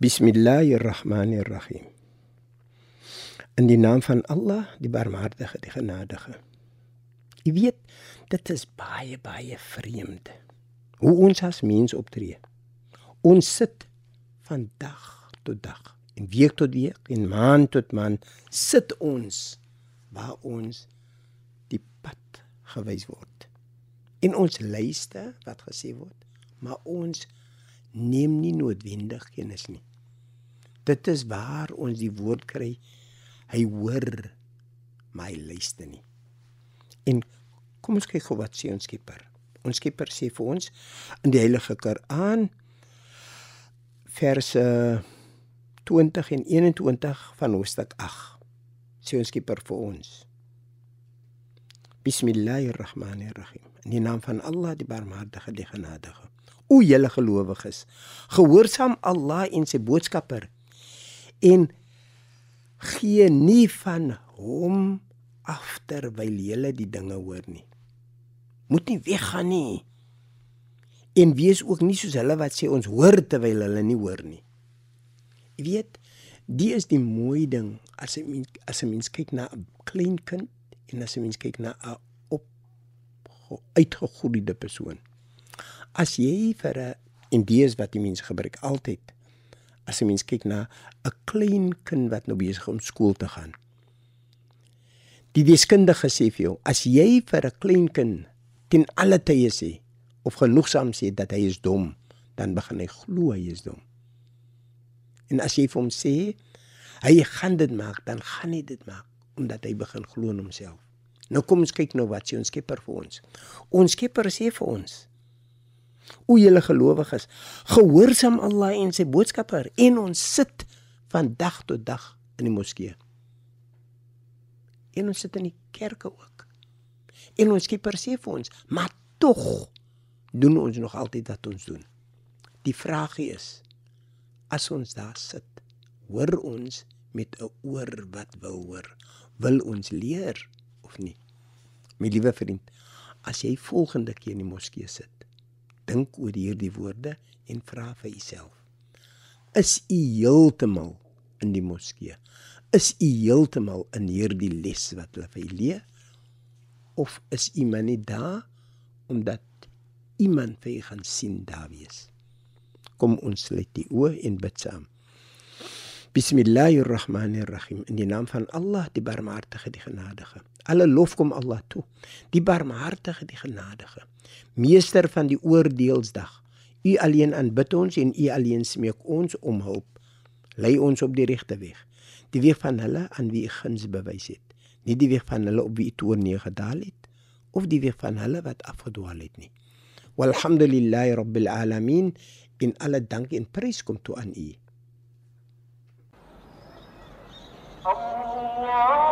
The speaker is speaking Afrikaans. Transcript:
Bismillahirrahmanirrahim. In die naam van Allah, die Barmhartige, die Genadige. Jy weet, dit is baie baie vreemd hoe ons as mens optree. Ons sit van dag tot dag, en week tot week, en maand tot maand sit ons waar ons die pad gewys word. En ons luister wat gesê word, maar ons neem nie noodwendig kennis nie. Dit is waar ons die woord kry. Hy hoor my luister nie. En kom ons kyk gou wat sê ons Skepper. Ons Skepper sê vir ons in die Heilige Koran verse 20 en 21 van hoofstuk 8. Sê ons Skepper vir ons. Bismillahirrahmanirrahim. In die naam van Allah, die Barmhartige, die Genadige. O julle gelowiges, gehoorsaam Allah en sy boodskapper en gee nie van hom af terwyl jy die dinge hoor nie. Moet nie weggaan nie. En wees ook nie soos hulle wat sê ons hoor terwyl hulle nie hoor nie. Jy weet, die is die mooi ding as 'n mens as 'n mens kyk na 'n klein kind en as 'n mens kyk na 'n op uitgegroeide persoon. As jy vir 'n en die is wat die mense gebruik altyd as 'n mens kyk na 'n klein kind wat nou besig om skool te gaan. Die deskundige sê vir jou, as jy vir 'n klein kind ten alle tye sê of genoegsaam sê dat hy is dom, dan begin hy glo hy is dom. En as jy vir hom sê hy gaan dit maak, dan gaan hy dit maak omdat hy begin glo in homself. Nou kom ons kyk nou wat sê ons Skepper vir ons. Ons Skepper sê vir ons O julle gelowiges, gehoorsaam Allah en sy boodskapper en ons sit van dag tot dag in die moskee. En ons sit in die kerke ook. En ons skieper sê vir ons, maar tog doen ons nog altyd wat ons doen. Die vraag is as ons daar sit, hoor ons met 'n oor wat wil hoor. Wil ons leer of nie? My liewe vriend, as jy volgende keer in die moskee sit, dink oor hierdie woorde en vra vir jouself: Is u heeltemal in die moskee? Is u heeltemal in hierdie les wat hulle vir u leer? Of is u maar net daar omdat iemand vir u gaan sien daar wees? Kom ons sluit die oë en bid saam. Bismillahirrahmanirrahim. In die naam van Allah, die Barmhartige, die Genadige. Alle lof kom Allah toe. Die Barmhartige, die Genadige. Meester van die oordeelsdag. U alleen aanbid ons en u alleen smeek ons om hulp. Lei ons op die regte weg. Die weg van hulle aan wie u guns bewys het. Nie die weg van hulle op wie u toorn neergedaal het of die weg van hulle wat afgedwaal het nie. Walhamdulillahi rabbil alamin. In alle dank en prys kom toe aan u. Allah